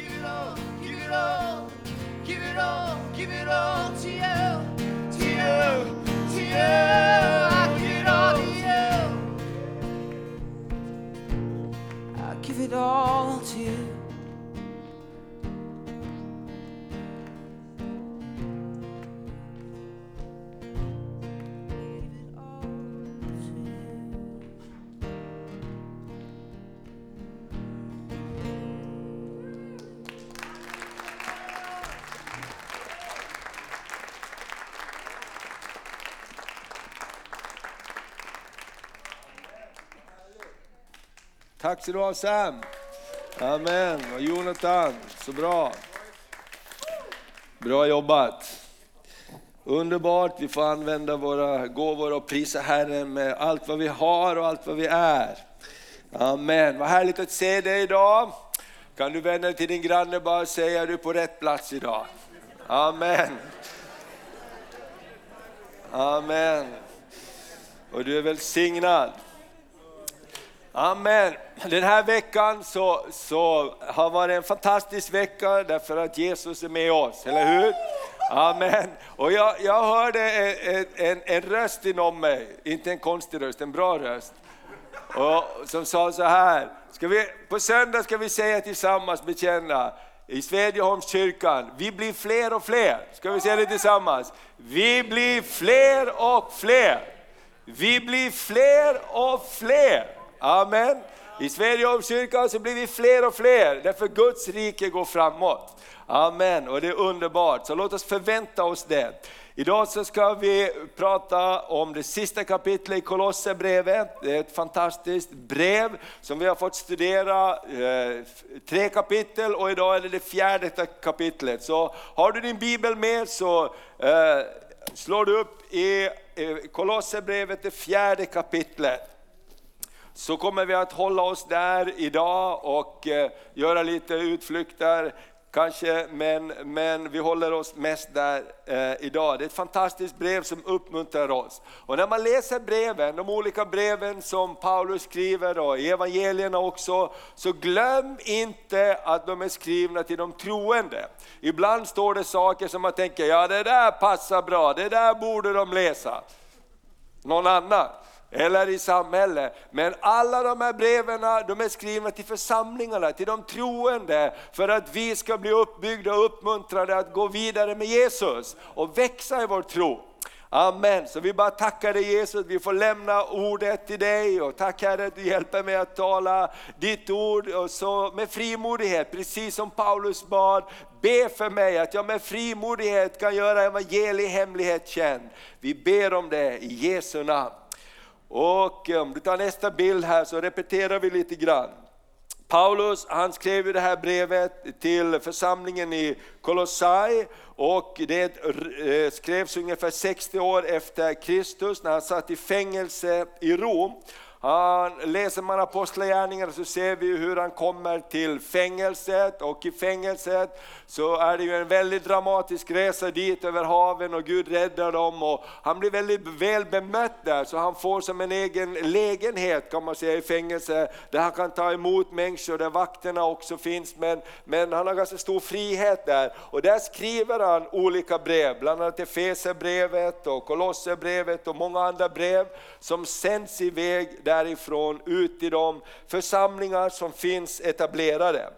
give it all, give it all, give it all, give it all Tack du ha Sam. Amen. Och Jonathan, så bra. Bra jobbat. Underbart, vi får använda våra gåvor och prisa Herren med allt vad vi har och allt vad vi är. Amen, vad härligt att se dig idag. Kan du vända dig till din granne och bara säga du är på rätt plats idag. Amen. Amen. Och du är välsignad. Amen. Den här veckan så, så har varit en fantastisk vecka därför att Jesus är med oss, eller hur? Amen. Och jag, jag hörde en, en, en röst inom mig, inte en konstig röst, en bra röst. Och, som sa så här, ska vi, på söndag ska vi säga tillsammans, bekänna, i Svedjeholmskyrkan, vi blir fler och fler. Ska vi säga det tillsammans? Vi blir fler och fler. Vi blir fler och fler. Amen. I Svedjeholmskyrkan så blir vi fler och fler, därför Guds rike går framåt. Amen, och det är underbart, så låt oss förvänta oss det. Idag så ska vi prata om det sista kapitlet i Kolosserbrevet. Det är ett fantastiskt brev som vi har fått studera, eh, tre kapitel och idag är det det fjärde kapitlet. Så har du din bibel med så eh, slår du upp i eh, Kolosserbrevet, det fjärde kapitlet så kommer vi att hålla oss där idag och eh, göra lite utflykter kanske, men, men vi håller oss mest där eh, idag. Det är ett fantastiskt brev som uppmuntrar oss. Och när man läser breven, de olika breven som Paulus skriver och evangelierna också, så glöm inte att de är skrivna till de troende. Ibland står det saker som man tänker, ja det där passar bra, det där borde de läsa. Någon annan eller i samhället. Men alla de här breven de är skrivna till församlingarna, till de troende, för att vi ska bli uppbyggda och uppmuntrade att gå vidare med Jesus och växa i vår tro. Amen, så vi bara tackar dig Jesus, vi får lämna ordet till dig och tack Herre att du hjälper mig att tala ditt ord och så med frimodighet, precis som Paulus bad, be för mig att jag med frimodighet kan göra evangeliet hemlighet känd. Vi ber om det i Jesu namn. Och eh, om du tar nästa bild här så repeterar vi lite grann. Paulus han skrev ju det här brevet till församlingen i Kolossai och det eh, skrevs ungefär 60 år efter Kristus när han satt i fängelse i Rom. Han, läser man Apostlagärningarna så ser vi hur han kommer till fängelset och i fängelset så är det ju en väldigt dramatisk resa dit över haven och Gud räddar dem och han blir väldigt väl bemött där så han får som en egen lägenhet kan man säga i fängelse där han kan ta emot människor, där vakterna också finns. Men, men han har ganska stor frihet där och där skriver han olika brev, bland annat Efesierbrevet och Kolosserbrevet och många andra brev som sänds iväg därifrån ut i de församlingar som finns etablerade.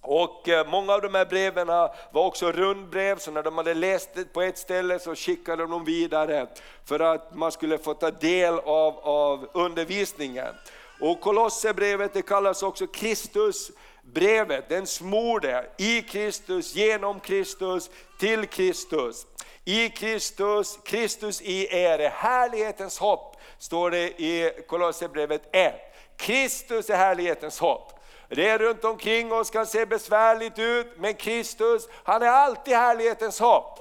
Och eh, många av de här breven var också rundbrev, så när de hade läst det på ett ställe så skickade de dem vidare för att man skulle få ta del av, av undervisningen. Och Kolosserbrevet det kallas också Kristusbrevet, den smorde i Kristus, genom Kristus, till Kristus. I Kristus, Kristus i er härlighetens hopp, står det i Kolosserbrevet 1. Kristus är härlighetens hopp. Det runt omkring oss kan se besvärligt ut, men Kristus, han är alltid härlighetens hopp.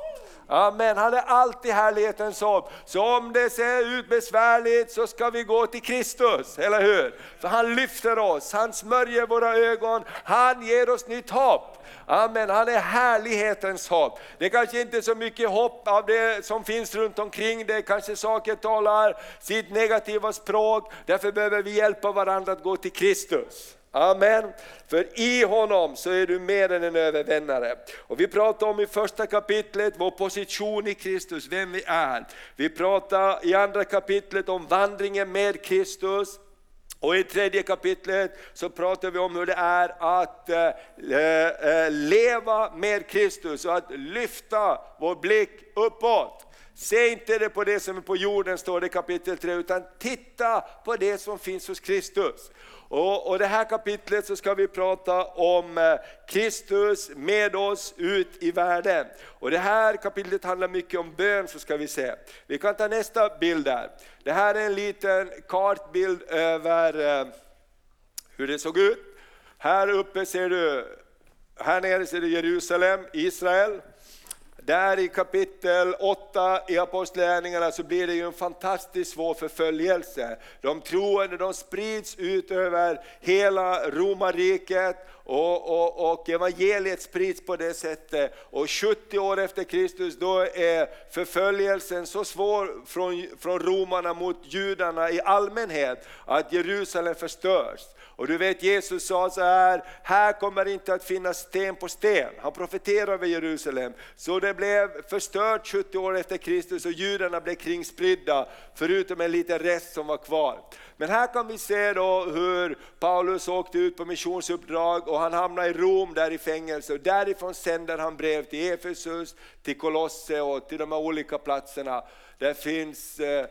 Amen, han är alltid härlighetens hopp. Så om det ser ut besvärligt så ska vi gå till Kristus, eller hur? För han lyfter oss, han smörjer våra ögon, han ger oss nytt hopp. Amen, han är härlighetens hopp. Det är kanske inte är så mycket hopp av det som finns runt omkring det, kanske saker talar sitt negativa språk, därför behöver vi hjälpa varandra att gå till Kristus. Amen. För i honom så är du mer än en övervinnare. Och vi pratar om i första kapitlet vår position i Kristus, vem vi är. Vi pratar i andra kapitlet om vandringen med Kristus. Och i tredje kapitlet så pratar vi om hur det är att eh, eh leva med Kristus och att lyfta vår blick uppåt. Se inte det på det som är på jorden, står det i kapitel 3, utan titta på det som finns hos Kristus. Och, och det här kapitlet så ska vi prata om eh, Kristus med oss ut i världen. Och det här kapitlet handlar mycket om bön, så ska vi se. Vi kan ta nästa bild där. Det här är en liten kartbild över eh, hur det såg ut. Här uppe ser du, här nere ser du Jerusalem, Israel. Där i kapitel 8 i Apostlagärningarna så blir det ju en fantastiskt svår förföljelse. De troende de sprids ut över hela romarriket och, och, och evangeliet sprids på det sättet. Och 70 år efter Kristus då är förföljelsen så svår från, från romarna mot judarna i allmänhet att Jerusalem förstörs. Och du vet Jesus sa så här, här kommer inte att finnas sten på sten. Han profeterade över Jerusalem. Så det blev förstört 70 år efter Kristus och judarna blev kringspridda, förutom en liten rest som var kvar. Men här kan vi se då hur Paulus åkte ut på missionsuppdrag och han hamnade i Rom, där i fängelse. Och därifrån sänder han brev till Efesus, till Kolosse och till de här olika platserna. Där finns eh,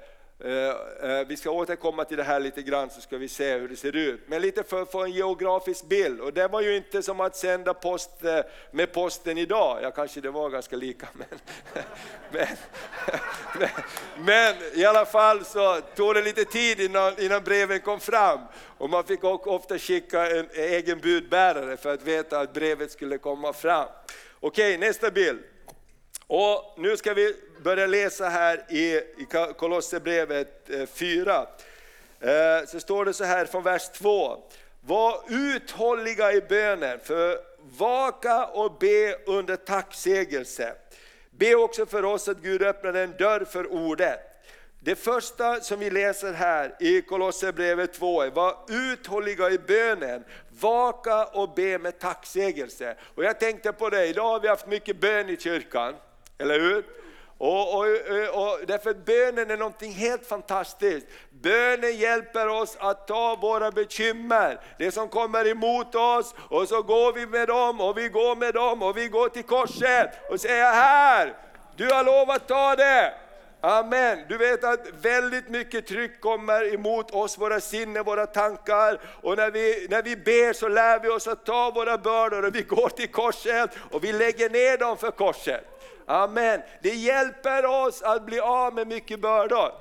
Eh, eh, vi ska återkomma till det här lite grann så ska vi se hur det ser ut. Men lite för att få en geografisk bild. Och det var ju inte som att sända post eh, med posten idag. Ja, kanske det var ganska lika. Men, men, men, men i alla fall så tog det lite tid innan, innan breven kom fram. Och man fick ofta skicka en egen budbärare för att veta att brevet skulle komma fram. Okej, nästa bild. Och nu ska vi börja läsa här i, i Kolosserbrevet eh, 4. Eh, så står det så här från vers 2. Var uthålliga i bönen, för vaka och be under tacksägelse. Be också för oss att Gud öppnar en dörr för ordet. Det första som vi läser här i Kolosserbrevet 2 är var uthålliga i bönen, vaka och be med tacksägelse. Och jag tänkte på det, idag har vi haft mycket bön i kyrkan. Eller hur? Och, och, och, därför bönen är någonting helt fantastiskt. Bönen hjälper oss att ta våra bekymmer, det som kommer emot oss, och så går vi med dem, och vi går med dem, och vi går till korset och säger här, du har lovat att ta det. Amen. Du vet att väldigt mycket tryck kommer emot oss, våra sinnen, våra tankar. Och när vi, när vi ber så lär vi oss att ta våra bördor och vi går till korset och vi lägger ner dem för korset. Amen. Det hjälper oss att bli av med mycket bördor.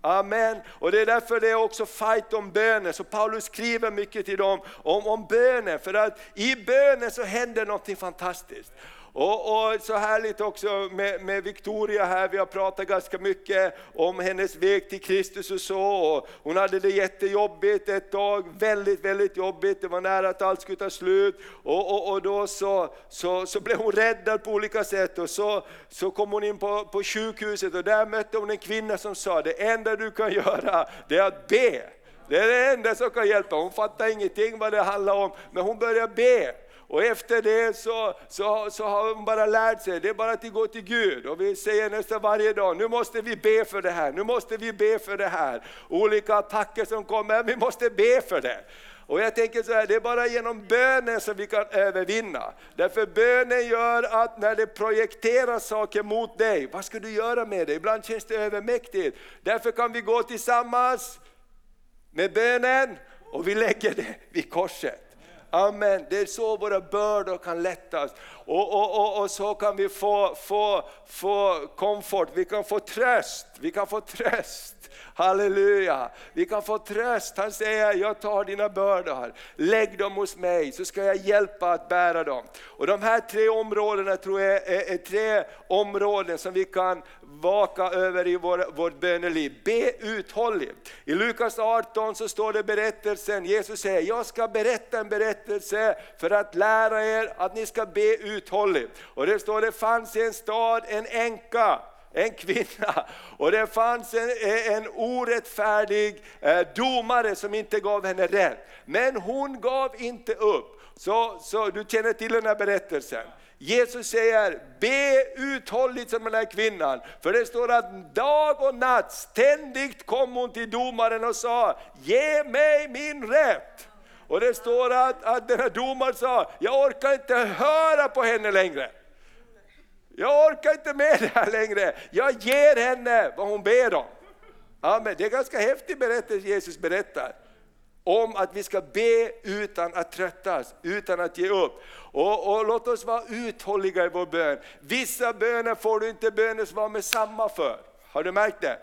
Amen. Och det är därför det är också fight om bönen. Så Paulus skriver mycket till dem om, om bönen, för att i bönen så händer något fantastiskt. Och, och, så härligt också med, med, Victoria här, vi har pratat ganska mycket om hennes väg till Kristus och så. Och hon hade det jättejobbigt ett tag, väldigt, väldigt jobbigt, det var nära att allt skulle ta slut. Och, och, och då så, så, så blev hon räddad på olika sätt och så, så kom hon in på, på sjukhuset och där mötte hon en kvinna som sa, det enda du kan göra det är att be. Det är det enda som kan hjälpa. Hon fattar ingenting vad det handlar om, men hon börjar be. Och efter det så, så, så har hon bara lärt sig, det är bara att gå till Gud. Och vi säger nästan varje dag, nu måste vi be för det här, nu måste vi be för det här. Olika attacker som kommer, vi måste be för det. Och jag tänker så här, det är bara genom bönen som vi kan övervinna. Därför bönen gör att när det projekteras saker mot dig, vad ska du göra med det? Ibland känns det övermäktigt. Därför kan vi gå tillsammans med bönen och vi lägger det vid korset. Amen. Det är så våra bördor kan lättas. Och, och, och, och, så kan vi få, få, få komfort, vi kan få tröst. Vi kan få tröst. Halleluja! Vi kan få tröst. Han säger, jag tar dina bördor, lägg dem hos mig så ska jag hjälpa att bära dem. Och de här tre områdena tror jag är, är tre områden som vi kan vaka över i vår, vårt böneliv. Be uthålligt. I Lukas 18 så står det berättelsen, Jesus säger, jag ska berätta en berättelse för att lära er att ni ska be uthålligt. Och det står, det fanns i en stad en änka en kvinna. Och det fanns en, en orättfärdig eh, domare som inte gav henne rätt. Men hon gav inte upp. Så, så du känner till den här berättelsen. Jesus säger, be uthålligt som den här kvinnan. För det står att dag och natt ständigt kom hon till domaren och sa, ge mig min rätt. Och det står att, att den här domaren sa, jag orkar inte höra på henne längre. Jag orkar inte med det här längre. Jag ger henne vad hon ber om. Amen. Det är en ganska häftig berättelse Jesus berättar om att vi ska be utan att tröttas, utan att ge upp. Och, och, låt oss vara uthålliga i vår bön. Vissa böner får du inte bönesvar med samma för. Har du märkt det?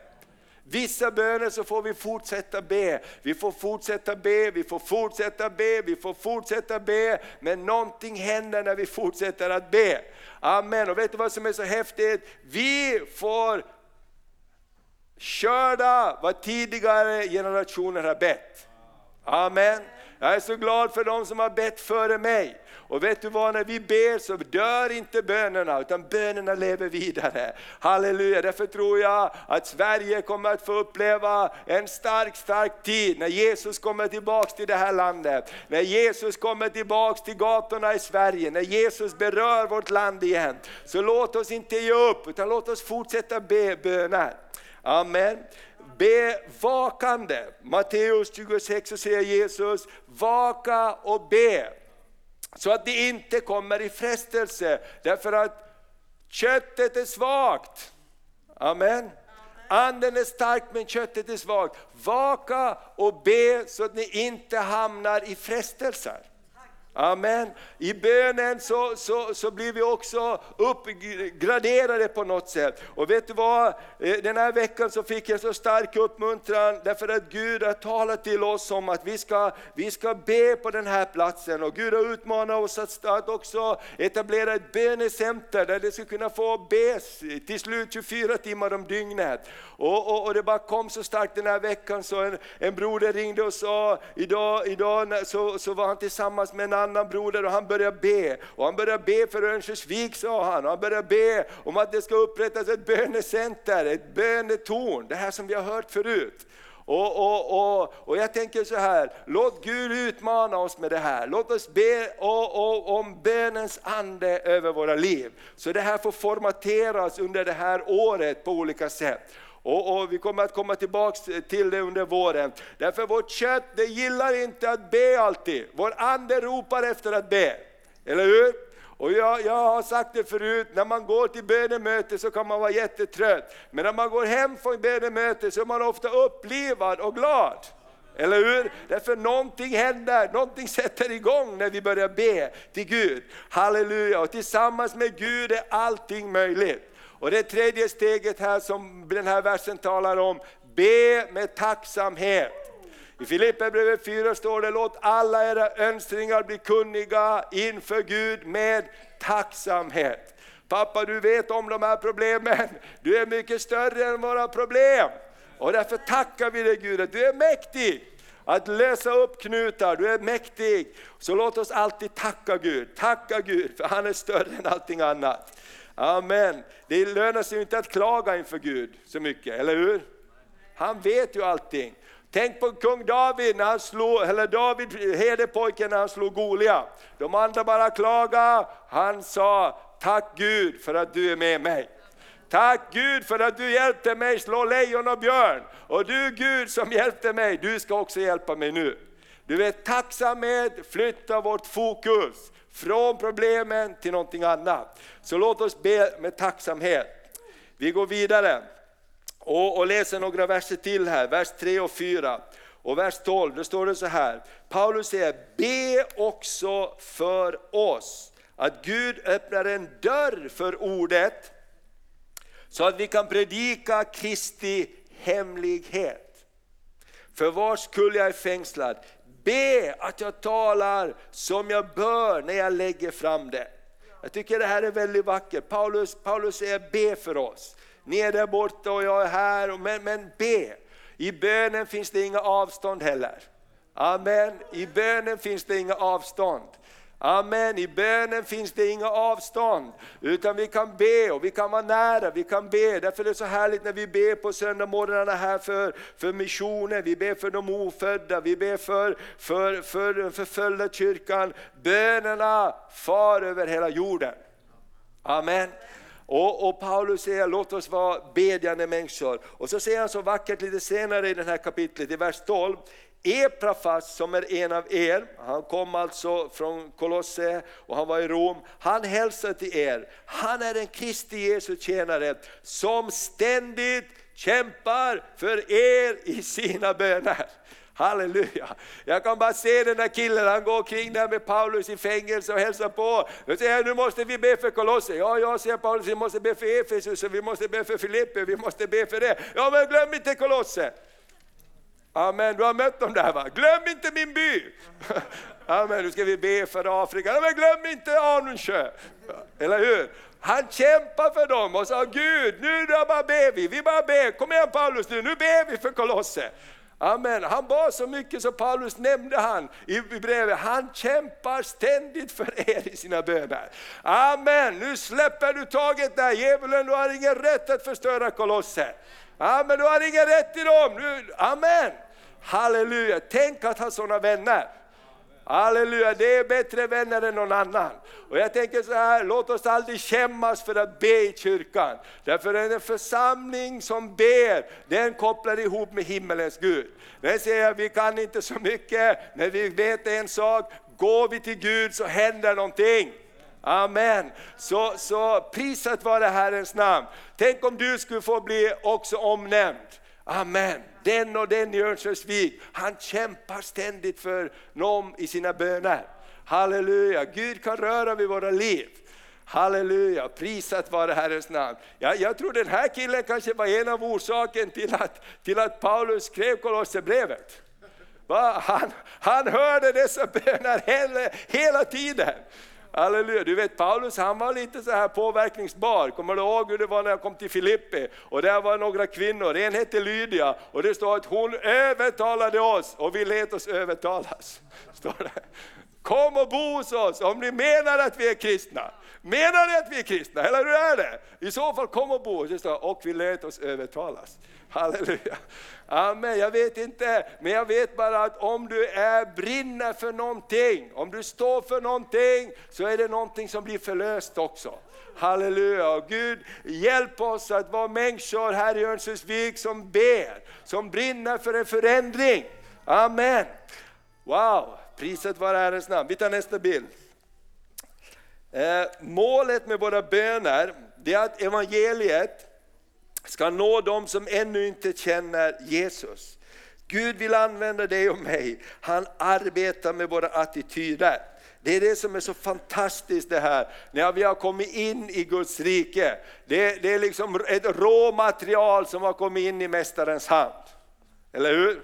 Vissa böner så får vi fortsätta be, vi får fortsätta be, vi får fortsätta be, vi får fortsätta be. Men någonting händer när vi fortsätter att be. Amen. Och vet du vad som är så häftigt? Vi får skörda vad tidigare generationer har bett. Amen. Jag är så glad för de som har bett före mig. Och vet du vad, när vi ber så dör inte bönerna, utan bönerna lever vidare. Halleluja, därför tror jag att Sverige kommer att få uppleva en stark, stark tid när Jesus kommer tillbaks till det här landet. När Jesus kommer tillbaks till gatorna i Sverige, när Jesus berör vårt land igen. Så låt oss inte ge upp, utan låt oss fortsätta be böner. Amen be vakande. Matteus 26 så säger Jesus, vaka och be. Så att ni inte kommer i frestelse, därför att köttet är svagt. Amen. Anden är stark men köttet är svagt. Vaka och be så att ni inte hamnar i frestelser. Amen. I bönen så, så, så blir vi också uppgraderade på något sätt. Och vet du vad, eh, den här veckan så fick jag så stark uppmuntran därför att Gud har talat till oss om att vi ska, vi ska be på den här platsen. Och Gud har utmanat oss att, att också etablera ett bönecenter där det ska kunna få bes till slut 24 timmar om dygnet. Och, och, och det bara kom så starkt den här veckan så en, en broder ringde och sa, idag, idag så, så var han tillsammans med en annan broder och han började be. Och han började be för Örnsköldsvik sa han. Och han började be om att det ska upprättas ett bönecenter, ett bönetorn. Det här som vi har hört förut. Och, och, och, och jag tänker så här, låt Gud utmana oss med det här. Låt oss be och, och, om bönens ande över våra liv. Så det här får formateras under det här året på olika sätt. Och, och, vi kommer att komma tillbaks till det under våren. Därför vårt kött det gillar inte att be alltid. Vår ande ropar efter att be. Eller hur? Och jag, jag har sagt det förut, när man går till bönemöte så kan man vara jättetrött. Men när man går hem från bönemöte så är man ofta upplivad och glad. Eller hur? Därför någonting händer, någonting sätter igång när vi börjar be till Gud. Halleluja! Och tillsammans med Gud är allting möjligt. Och det tredje steget här som den här versen talar om, be med tacksamhet. I Filipperbrevet 4 står det, låt alla era önskningar bli kunniga inför Gud med tacksamhet. Pappa du vet om de här problemen, du är mycket större än våra problem. Och därför tackar vi dig Gud att du är mäktig att lösa upp knutar, du är mäktig. Så låt oss alltid tacka Gud, tacka Gud för han är större än allting annat. Amen. Det lönar sig inte att klaga inför Gud så mycket, eller hur? Han vet ju allting. Tänk på kung David, när han slog, eller David, herdepojken när han slog Golia. De andra bara klagade, han sa tack Gud för att du är med mig. Tack Gud för att du hjälpte mig slå lejon och björn. Och du Gud som hjälpte mig, du ska också hjälpa mig nu. Du vet tacksamhet flyttar vårt fokus från problemen till någonting annat. Så låt oss be med tacksamhet. Vi går vidare och, och läser några verser till här, vers 3 och 4. Och vers 12, då står det så här, Paulus säger, be också för oss att Gud öppnar en dörr för ordet så att vi kan predika Kristi hemlighet. För vars skull jag är fängslad. Be att jag talar som jag bör när jag lägger fram det. Jag tycker det här är väldigt vackert. Paulus, Paulus säger be för oss. Ni är där borta och jag är här, men, men be. I bönen finns det inga avstånd heller. Amen. I bönen finns det inga avstånd. Amen, i bönen finns det inga avstånd, utan vi kan be och vi kan vara nära, vi kan be. Därför är det så härligt när vi ber på söndagsmorgnarna här för, för missionen, vi ber för de ofödda, vi ber för, för, för den förföljda kyrkan. Bönerna far över hela jorden. Amen. Och, och, Paulus säger låt oss vara bedjande människor. Och så säger han så vackert lite senare i det här kapitlet, i vers 12. Eprafas som är en av er, han kom alltså från Kolosse och han var i Rom, han hälsar till er. Han är en Kristi Jesu tjänare som ständigt kämpar för er i sina böner. Halleluja! Jag kan bara se den där killen, han går omkring där med Paulus i fängelse och hälsar på. Då säger nu måste vi be för Kolosser. Ja, ja, säger Paulus, vi måste be för Efesus, vi måste be för Filippe, vi måste be för det. Ja, men glöm inte Kolosser! Amen, du har mött dem där va? Glöm inte min by! Amen, nu ska vi be för Afrika. Men glöm inte Anundsjö! Eller hur? Han kämpar för dem och sa Gud, nu bara ber vi, vi bara ber. Kom igen Paulus nu, nu ber vi för Kolosse! Amen. Han bad så mycket så Paulus nämnde han i brevet, han kämpar ständigt för er i sina böner. Amen, nu släpper du taget där, djävulen du har ingen rätt att förstöra Kolosse. Ja, men du har ingen rätt i dem. Du, amen. Halleluja, tänk att ha sådana vänner. Halleluja, det är bättre vänner än någon annan. Och jag tänker så här, låt oss aldrig skämmas för att be i kyrkan. Därför är en församling som ber, den kopplar ihop med himmelens Gud. Den säger vi kan inte så mycket, men vi vet en sak, går vi till Gud så händer någonting. Amen. Så, så prisat vare Herrens namn. Tänk om du skulle få bli också omnämnd. Amen. Den och den i Örnsköldsvik, han kämpar ständigt för någon i sina böner. Halleluja, Gud kan röra vid våra liv. Halleluja, prisat vare Herrens namn. Ja, jag tror den här killen kanske var en av orsaken till att, till att Paulus skrev Kolosserbrevet. Han, han hörde dessa böner hela, hela tiden. Halleluja, du vet Paulus han var lite så här påverkningsbar. Kommer du ihåg hur det var när jag kom till Filippi? Och där var några kvinnor, en hette Lydia och det står att hon övertalade oss och vi lät oss övertalas. Står det. Kom och bo hos oss om ni menar att vi är kristna. Menar ni att vi är kristna, eller hur är det? I så fall kom och bo hos oss och vi lät oss övertalas. Halleluja. Amen, jag vet inte, men jag vet bara att om du är, brinner för någonting, om du står för någonting, så är det någonting som blir förlöst också. Halleluja, Gud hjälp oss att vara människor här i Örnsköldsvik som ber, som brinner för en förändring. Amen. Wow, priset var Herrens namn. Vi tar nästa bild. Eh, målet med våra böner, det är att evangeliet ska nå dem som ännu inte känner Jesus. Gud vill använda dig och mig, han arbetar med våra attityder. Det är det som är så fantastiskt det här, när vi har kommit in i Guds rike. Det, det är liksom ett råmaterial som har kommit in i Mästarens hand. Eller hur?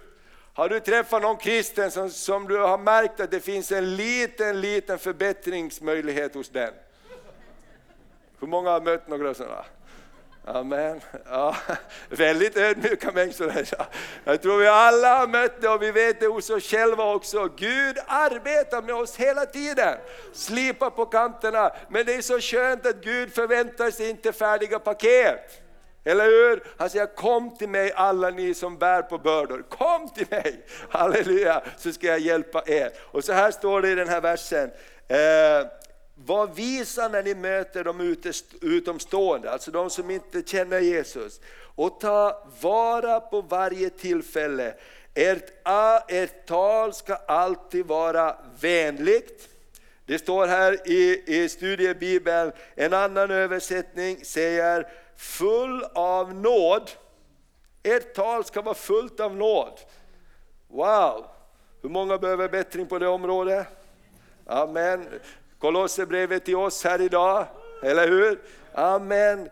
Har du träffat någon kristen som, som du har märkt att det finns en liten, liten förbättringsmöjlighet hos den? Hur många har mött några sådana? Amen. Ja, väldigt ödmjuka människor. Jag tror vi alla har mött det och vi vet det hos oss själva också. Gud arbetar med oss hela tiden, slipar på kanterna. Men det är så skönt att Gud förväntar sig inte färdiga paket. Eller hur? Han säger kom till mig alla ni som bär på bördor. Kom till mig, halleluja, så ska jag hjälpa er. Och så här står det i den här versen. Eh, var visa när ni möter de utomstående, alltså de som inte känner Jesus. Och ta vara på varje tillfälle. Ert, ert tal ska alltid vara vänligt. Det står här i, i studiebibeln, en annan översättning säger full av nåd. Ert tal ska vara fullt av nåd. Wow! Hur många behöver bättring på det området? Amen. Kolosserbrevet till oss här idag, eller hur? Amen.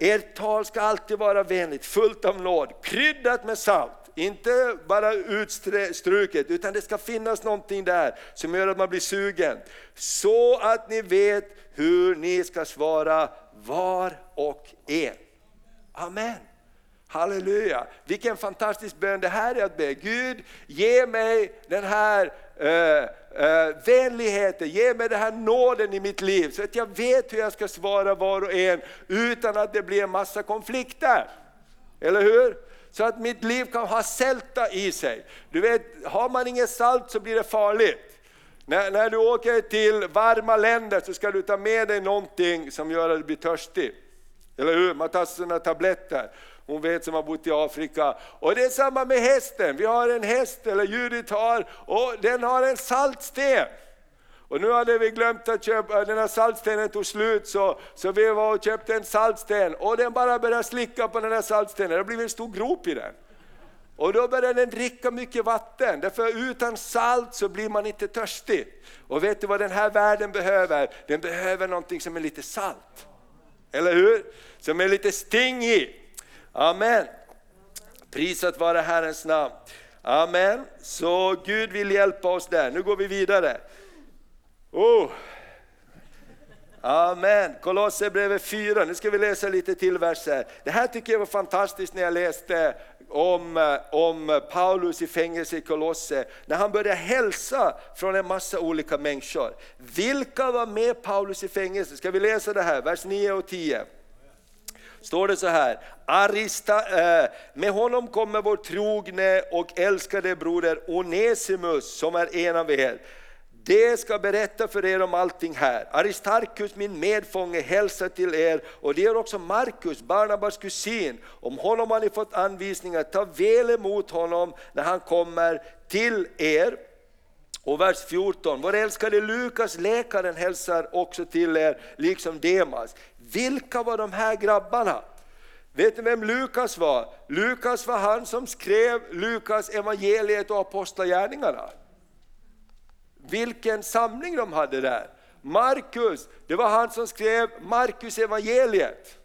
Ert tal ska alltid vara vänligt, fullt av nåd, kryddat med salt. Inte bara utstruket, utan det ska finnas någonting där som gör att man blir sugen. Så att ni vet hur ni ska svara var och en. Amen. Halleluja! Vilken fantastisk bön det här är att be. Gud, ge mig den här eh, eh, vänligheten, ge mig den här nåden i mitt liv så att jag vet hur jag ska svara var och en utan att det blir en massa konflikter. Eller hur? Så att mitt liv kan ha sälta i sig. Du vet, har man inget salt så blir det farligt. När, när du åker till varma länder så ska du ta med dig någonting som gör att du blir törstig. Eller hur? Man tar sina tabletter. Hon vet som har bott i Afrika. Och det är samma med hästen. Vi har en häst, eller Judit har, och den har en saltsten. Och nu hade vi glömt att köpa, den här saltstenen tog slut så, så vi var och köpte en saltsten och den bara började slicka på den här saltstenen, det har blivit en stor grop i den. Och då börjar den dricka mycket vatten, därför utan salt så blir man inte törstig. Och vet du vad den här världen behöver? Den behöver någonting som är lite salt. Eller hur? Som är lite sting i. Amen. Prisat vare Herrens namn. Amen. Så Gud vill hjälpa oss där. Nu går vi vidare. Oh. Amen. Kolosserbrevet 4, nu ska vi läsa lite till verser. Det här tycker jag var fantastiskt när jag läste om, om Paulus i fängelse i Kolosse, när han började hälsa från en massa olika människor. Vilka var med Paulus i fängelse? Ska vi läsa det här, vers 9 och 10 står det så här, Arista, eh, med honom kommer vår trogne och älskade broder Onesimus som är en av er. Det ska berätta för er om allting här. Aristarkus min medfånge hälsar till er och det gör också Markus, Barnabas kusin. Om honom har ni fått anvisningar, ta väl emot honom när han kommer till er. Och vers 14, vår älskade Lukas, läkaren, hälsar också till er, liksom Demas. Vilka var de här grabbarna? Vet ni vem Lukas var? Lukas var han som skrev Lukas evangeliet och apostlagärningarna. Vilken samling de hade där! Markus, det var han som skrev Markus evangeliet.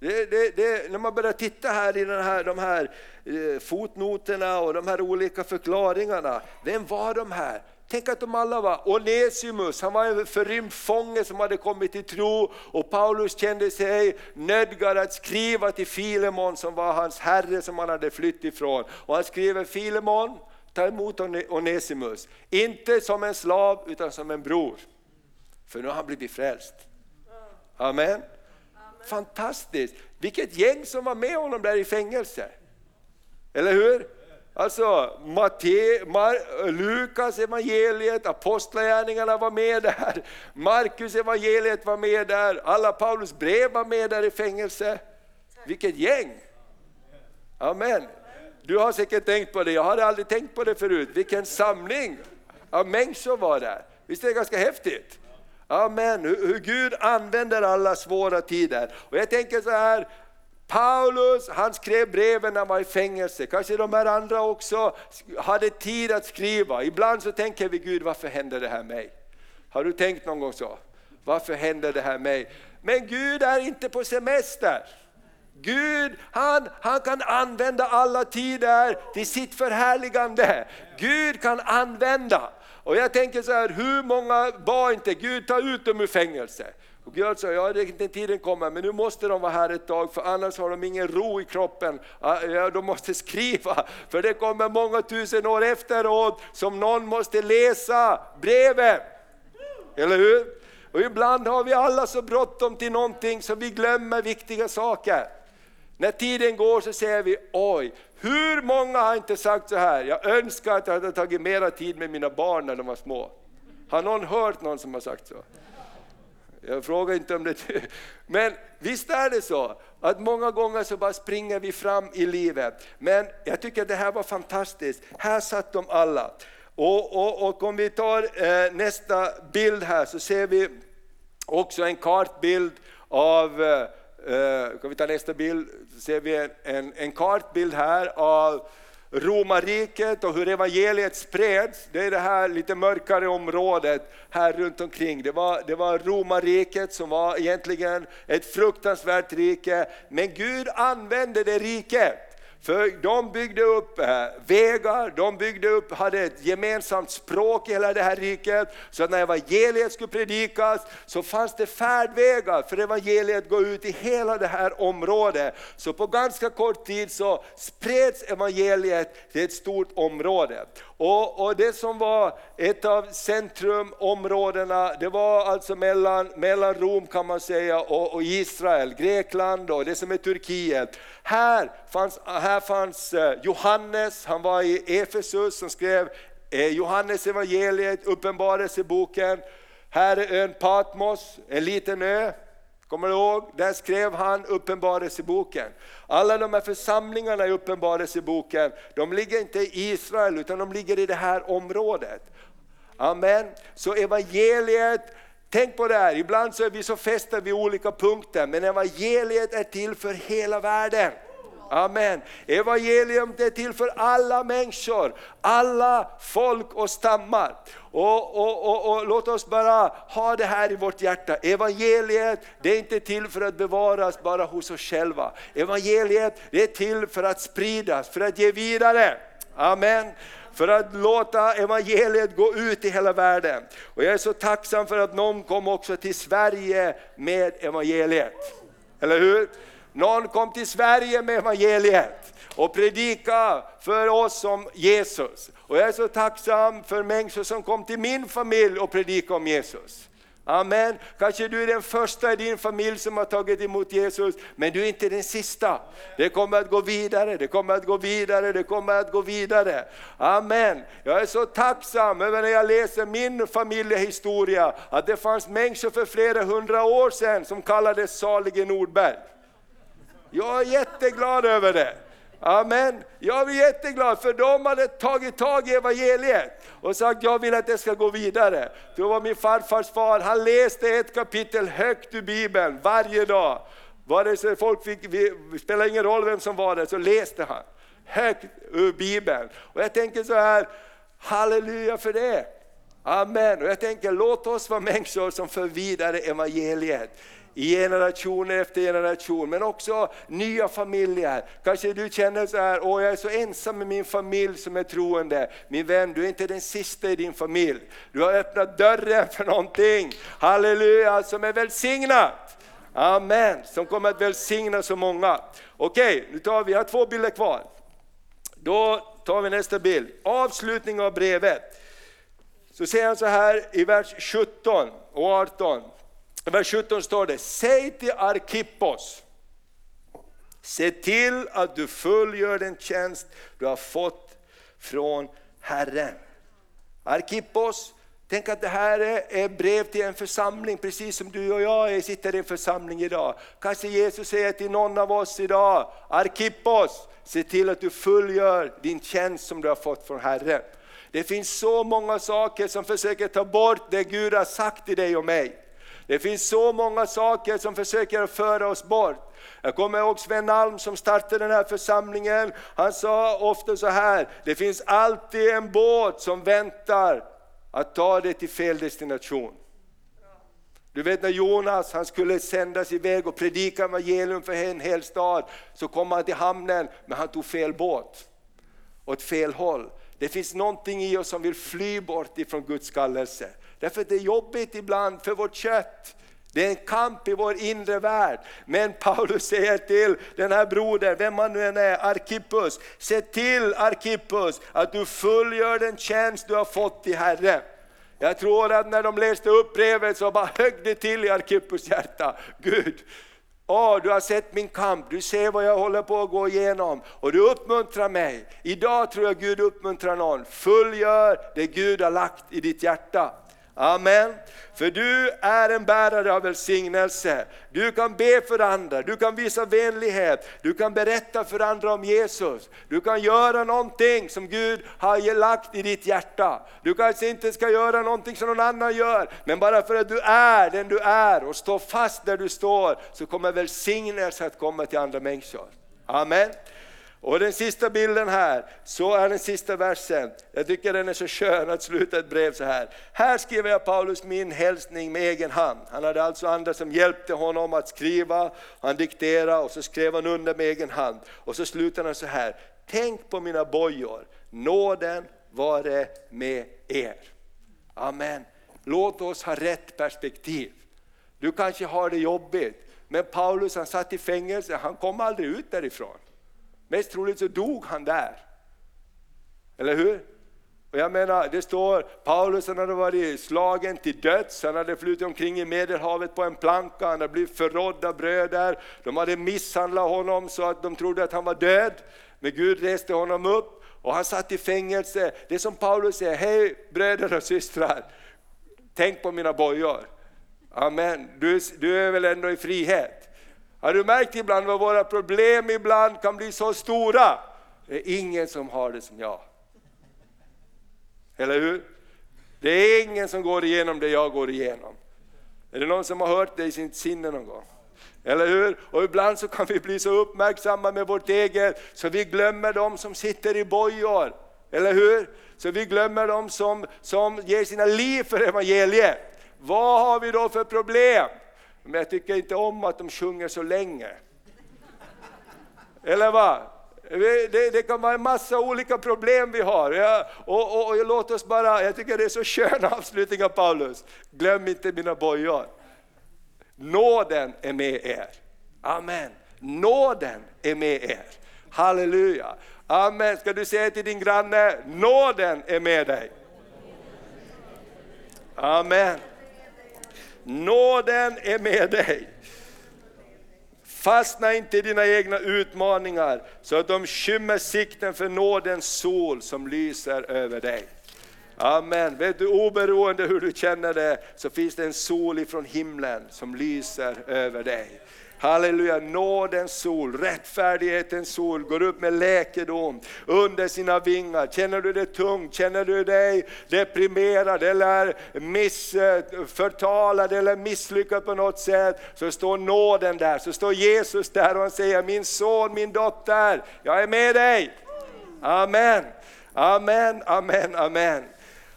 Det, det, det, när man börjar titta här i den här, de här eh, fotnoterna och de här olika förklaringarna, vem var de här? Tänk att de alla var Onesimus, han var en förrymd fånge som hade kommit till tro och Paulus kände sig nödgad att skriva till Filemon som var hans herre som han hade flytt ifrån. Och han skriver Filemon, ta emot Onesimus, inte som en slav utan som en bror. För nu har han blivit frälst. Amen. Amen. Fantastiskt! Vilket gäng som var med honom där i fängelse. Eller hur? Alltså Matte, Mar, Lukas evangeliet, apostlagärningarna var med där, Markus evangeliet var med där, alla Paulus brev var med där i fängelse. Vilket gäng! Amen. Du har säkert tänkt på det, jag hade aldrig tänkt på det förut. Vilken samling av människor var där. Visst är det ganska häftigt? Amen, hur Gud använder alla svåra tider. Och jag tänker så här, Paulus han skrev breven när han var i fängelse, kanske de här andra också hade tid att skriva. Ibland så tänker vi, Gud varför händer det här mig? Har du tänkt någon gång så? Varför händer det här mig? Men Gud är inte på semester. Gud han, han kan använda alla tider till sitt förhärligande. Gud kan använda. Och jag tänker så här, hur många var inte Gud ta ut dem ur fängelse? Och Gud sa, ja den tiden kommer, men nu måste de vara här ett tag för annars har de ingen ro i kroppen. Ja, de måste skriva, för det kommer många tusen år efteråt som någon måste läsa brevet. Eller hur? Och ibland har vi alla så bråttom till någonting så vi glömmer viktiga saker. När tiden går så säger vi, oj, hur många har inte sagt så här, jag önskar att jag hade tagit mera tid med mina barn när de var små. Har någon hört någon som har sagt så? Jag frågar inte om det Men visst är det så att många gånger så bara springer vi fram i livet. Men jag tycker att det här var fantastiskt. Här satt de alla. Och, och, och om vi tar eh, nästa bild här så ser vi också en kartbild av eh, Eh, Eh, kan vi ta nästa bild? Så ser vi en, en, en kartbild här av romarriket och hur evangeliet spreds. Det är det här lite mörkare området här runt omkring. Det var, det var romarriket som var egentligen ett fruktansvärt rike, men Gud använde det riket för de byggde upp eh, vägar, de byggde upp, hade ett gemensamt språk i hela det här riket. Så att när evangeliet skulle predikas så fanns det färdvägar för evangeliet gå ut i hela det här området. Så på ganska kort tid så spreds evangeliet till ett stort område. Och, och det som var ett av centrumområdena, det var alltså mellan, mellan Rom kan man säga och, och Israel, Grekland och det som är Turkiet. Här fanns, här fanns eh, Johannes, han var i Efesus som skrev eh, Johannes evangeliet, uppenbarelseboken. Här är ön Patmos, en liten ö, Kommer du ihåg? Där skrev han Uppenbarelseboken. Alla de här församlingarna i Uppenbarelseboken, de ligger inte i Israel utan de ligger i det här området. Amen. Så evangeliet, tänk på det här, ibland så är vi så fästa vid olika punkter, men evangeliet är till för hela världen. Amen. Evangelium är till för alla människor, alla folk och stammar. Och, och, och, och, Låt oss bara ha det här i vårt hjärta. Evangeliet det är inte till för att bevaras bara hos oss själva. Evangeliet det är till för att spridas, för att ge vidare. Amen för att låta evangeliet gå ut i hela världen. Och jag är så tacksam för att någon kom också till Sverige med evangeliet. Eller hur? Någon kom till Sverige med evangeliet och predika för oss om Jesus. Och jag är så tacksam för människor som kom till min familj och predikade om Jesus. Amen. Kanske du är den första i din familj som har tagit emot Jesus, men du är inte den sista. Det kommer att gå vidare, det kommer att gå vidare, det kommer att gå vidare. Amen. Jag är så tacksam över när jag läser min familjehistoria, att det fanns människor för flera hundra år sedan som kallades salige Nordberg. Jag är jätteglad över det. Amen. Jag är jätteglad för de hade tagit tag i evangeliet och sagt jag vill att det ska gå vidare. Det var min farfars far, han läste ett kapitel högt ur Bibeln varje dag. Vare sig folk fick, det spelar ingen roll vem som var där, så läste han högt ur Bibeln. Och jag tänker så här, halleluja för det. Amen. Och jag tänker låt oss vara människor som för vidare evangeliet i generation efter generation, men också nya familjer. Kanske du känner så här, åh jag är så ensam med min familj som är troende. Min vän, du är inte den sista i din familj. Du har öppnat dörren för någonting, halleluja, som är välsignat. Amen, som kommer att välsigna så många. Okej, nu tar vi, jag har två bilder kvar. Då tar vi nästa bild, avslutning av brevet. Så säger han så här i vers 17 och 18. I vers 17 står det, säg till Arkippos, se till att du fullgör den tjänst du har fått från Herren. Arkippos, tänk att det här är brev till en församling, precis som du och jag sitter i en församling idag. Kanske Jesus säger till någon av oss idag, Arkippos, se till att du fullgör din tjänst som du har fått från Herren. Det finns så många saker som försöker ta bort det Gud har sagt till dig och mig. Det finns så många saker som försöker föra oss bort. Jag kommer ihåg Sven Alm som startade den här församlingen. Han sa ofta så här, det finns alltid en båt som väntar att ta dig till fel destination. Du vet när Jonas han skulle sändas iväg och predika evangelium för en hel stad, så kom han till hamnen, men han tog fel båt, åt fel håll. Det finns någonting i oss som vill fly bort ifrån Guds kallelse. Därför att det är jobbigt ibland för vårt kött. Det är en kamp i vår inre värld. Men Paulus säger till den här brodern, vem man nu än är, Arkippus, se till Arkippus att du fullgör den tjänst du har fått i Herren. Jag tror att när de läste upp brevet så bara högg det till i Arkippus hjärta. Gud, Åh, du har sett min kamp, du ser vad jag håller på att gå igenom och du uppmuntrar mig. Idag tror jag Gud uppmuntrar någon. Fullgör det Gud har lagt i ditt hjärta. Amen. För du är en bärare av välsignelse. Du kan be för andra, du kan visa vänlighet, du kan berätta för andra om Jesus. Du kan göra någonting som Gud har lagt i ditt hjärta. Du kanske inte ska göra någonting som någon annan gör, men bara för att du är den du är och står fast där du står, så kommer välsignelse att komma till andra människor. Amen. Och den sista bilden här, så är den sista versen. Jag tycker den är så skön att sluta ett brev så här. Här skriver jag Paulus min hälsning med egen hand. Han hade alltså andra som hjälpte honom att skriva, han dikterade och så skrev han under med egen hand. Och så slutar han så här. Tänk på mina bojor, nåden vare med er. Amen. Låt oss ha rätt perspektiv. Du kanske har det jobbigt, men Paulus han satt i fängelse, han kom aldrig ut därifrån. Mest troligt så dog han där. Eller hur? Och jag menar, det står Paulus han hade varit slagen till döds, han hade flutit omkring i Medelhavet på en planka, han hade blivit förrådd av bröder, de hade misshandlat honom så att de trodde att han var död. Men Gud reste honom upp och han satt i fängelse. Det är som Paulus säger, hej bröder och systrar, tänk på mina bojor. Amen, du, du är väl ändå i frihet? Har du märkt ibland vad våra problem ibland kan bli så stora? Det är ingen som har det som jag. Eller hur? Det är ingen som går igenom det jag går igenom. Är det någon som har hört det i sitt sinne någon gång? Eller hur? Och ibland så kan vi bli så uppmärksamma med vårt eget så vi glömmer de som sitter i bojor. Eller hur? Så vi glömmer de som, som ger sina liv för evangeliet. Vad har vi då för problem? Men jag tycker inte om att de sjunger så länge. Eller vad? Det, det, kan vara en massa olika problem vi har. Ja, och, och, och, låt oss bara, jag tycker det är så skön avslutning av Paulus. Glöm inte mina bojor. Nåden är med er. Amen. Nåden är med er. Halleluja. Amen. Ska du säga till din granne, nåden är med dig. Amen. Nåden är med dig. Fastna inte i dina egna utmaningar så att de skymmer sikten för nådens sol som lyser över dig. Amen. Vet du, oberoende hur du känner det så finns det en sol ifrån himlen som lyser över dig. Halleluja, nådens sol, rättfärdighetens sol går upp med läkedom under sina vingar. Känner du dig tung, känner du dig deprimerad eller missförtalad eh, eller misslyckad på något sätt, så står nåden där, så står Jesus där och han säger, min son, min dotter, jag är med dig. Amen, amen, amen, amen.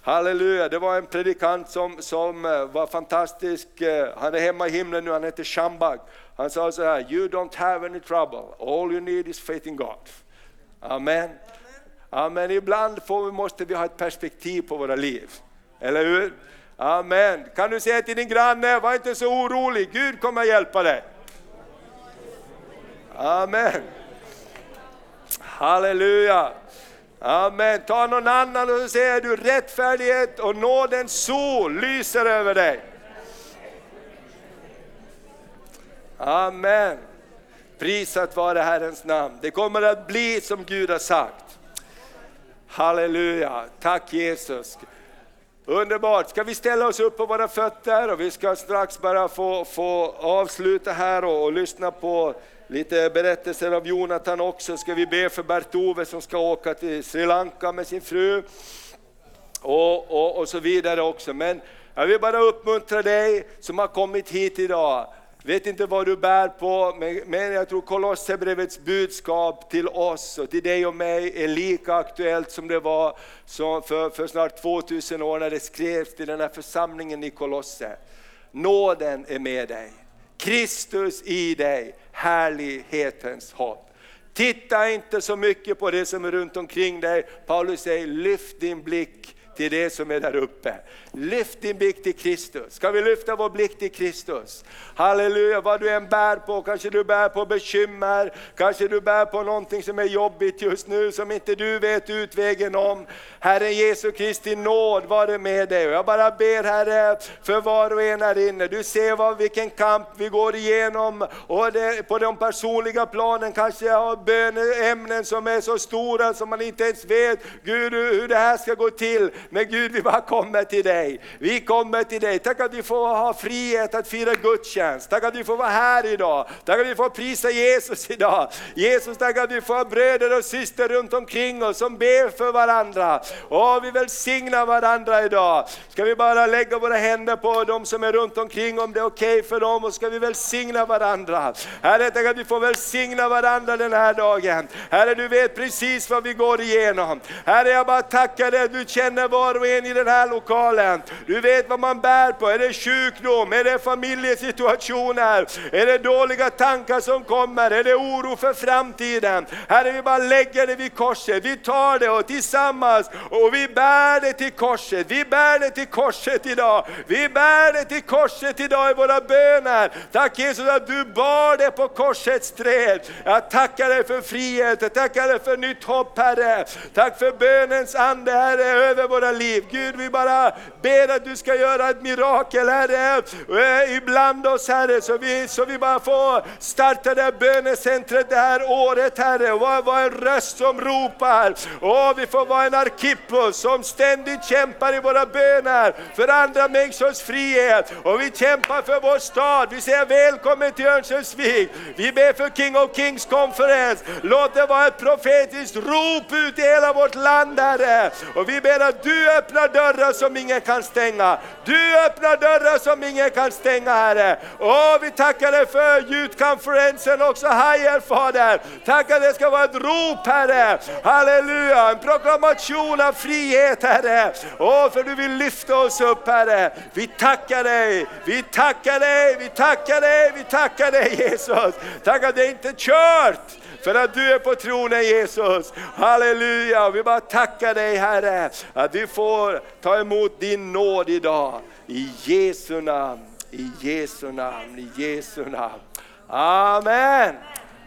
Halleluja, det var en predikant som, som eh, var fantastisk, eh, han är hemma i himlen nu, han heter Shambag. Han sa så här, you don't have any trouble, all you need is faith in God. Amen. Amen. Ibland får, måste vi ha ett perspektiv på våra liv, eller hur? Amen. Kan du säga till din granne, var inte så orolig, Gud kommer hjälpa dig. Amen. Halleluja. Amen. Ta någon annan och så säger du rättfärdighet och nådens sol lyser över dig. Amen. Prisat vare Herrens namn. Det kommer att bli som Gud har sagt. Halleluja, tack Jesus. Underbart, ska vi ställa oss upp på våra fötter och vi ska strax bara få, få avsluta här och, och lyssna på lite berättelser av Jonathan också. Ska vi be för Bert-Ove som ska åka till Sri Lanka med sin fru och, och, och så vidare också. Men jag vill bara uppmuntra dig som har kommit hit idag vet inte vad du bär på, men jag tror Kolosserbrevets budskap till oss och till dig och mig är lika aktuellt som det var för, för snart 2000 år när det skrevs till den här församlingen i Kolosse. Nåden är med dig. Kristus i dig, härlighetens hopp. Titta inte så mycket på det som är runt omkring dig. Paulus säger, lyft din blick till det som är där uppe. Lyft din blick till Kristus. Ska vi lyfta vår blick till Kristus? Halleluja, vad du än bär på, kanske du bär på bekymmer, kanske du bär på någonting som är jobbigt just nu som inte du vet utvägen om. Herre Jesu Kristi nåd vare med dig. Och jag bara ber Herre för var och en här inne. Du ser vad, vilken kamp vi går igenom och det, på de personliga planen kanske jag har böneämnen som är så stora som man inte ens vet Gud hur det här ska gå till. Men Gud vi bara kommer till dig. Vi kommer till dig. Tack att vi får ha frihet att fira gudstjänst. Tack att vi får vara här idag. Tack att vi får prisa Jesus idag. Jesus, tack att vi får ha bröder och systrar runt omkring oss som ber för varandra. Och vi välsignar varandra idag. Ska vi bara lägga våra händer på dem som är runt omkring om det är okej okay för dem och ska vi välsigna varandra. Herre, tack att vi får välsigna varandra den här dagen. Herre, du vet precis vad vi går igenom. Herre, jag bara tackar dig, att du känner var och en i den här lokalen. Du vet vad man bär på. Är det sjukdom? Är det familjesituationer? Är det dåliga tankar som kommer? Är det oro för framtiden? Herre, vi bara lägger det vid korset. Vi tar det och tillsammans och vi bär det till korset. Vi bär det till korset idag. Vi bär det till korset idag i våra böner. Tack Jesus att du bar det på korsets träd. Jag tackar dig för frihet, jag tackar dig för nytt hopp Herre. Tack för bönens ande Herre över våra liv. Gud vi bara ber att du ska göra ett mirakel Herre, ibland oss Herre, så vi, så vi bara får starta det här bönecentret det här året Herre. Var, var en röst som ropar. Och vi får vara en Arkippos som ständigt kämpar i våra böner för andra människors frihet. Och vi kämpar för vår stad. Vi säger välkommen till Örnsköldsvik. Vi ber för King of Kings konferens. Låt det vara ett profetiskt rop ut i hela vårt land Herre. Och vi ber att du öppnar dörrar som ingen kan stänga. Du öppnar dörrar som ingen kan stänga Herre. Åh, vi tackar dig för ljudkonferensen också här Fader. Tack att det ska vara ett rop Herre. Halleluja, en proklamation av frihet Herre. Åh, för du vill lyfta oss upp Herre. Vi tackar dig, vi tackar dig, vi tackar dig, vi tackar dig Jesus. Tack att det inte är kört. För att du är på tronen Jesus. Halleluja, vi bara tackar dig Herre. Att vi får ta emot din nåd idag. I Jesu namn, i Jesu namn, i Jesu namn. Amen.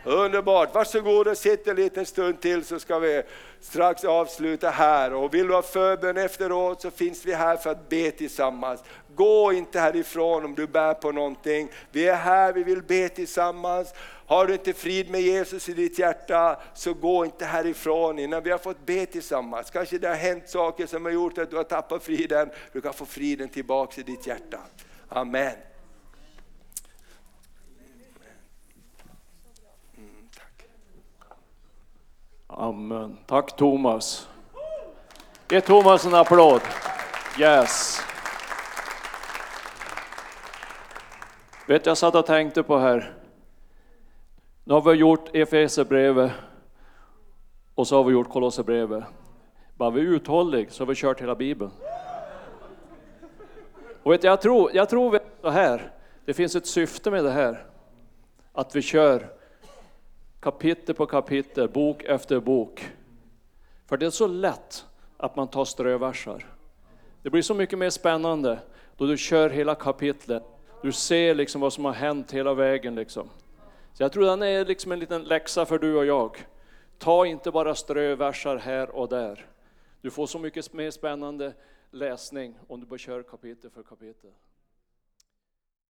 Underbart, varsågod och sitt en liten stund till så ska vi strax avsluta här. Och vill du ha förbön efteråt så finns vi här för att be tillsammans. Gå inte härifrån om du bär på någonting. Vi är här, vi vill be tillsammans. Har du inte frid med Jesus i ditt hjärta så gå inte härifrån innan vi har fått be tillsammans. Kanske det har hänt saker som har gjort att du har tappat friden. Du kan få friden tillbaks i ditt hjärta. Amen. Mm, tack. Amen. Tack Thomas. Ge Thomas en applåd. Yes. Vet jag satt och tänkte på här. Nu har vi gjort Efesierbrevet och så har vi gjort Kolosserbrevet. Bara vi är uthålliga så har vi kört hela Bibeln. Och vet, jag tror, jag tror så här, det finns ett syfte med det här. Att vi kör kapitel på kapitel, bok efter bok. För det är så lätt att man tar ströversar. Det blir så mycket mer spännande då du kör hela kapitlet. Du ser liksom vad som har hänt hela vägen. Liksom. Så jag tror den är liksom en liten läxa för du och jag. Ta inte bara ströversar här och där. Du får så mycket mer spännande läsning om du bara kör kapitel för kapitel.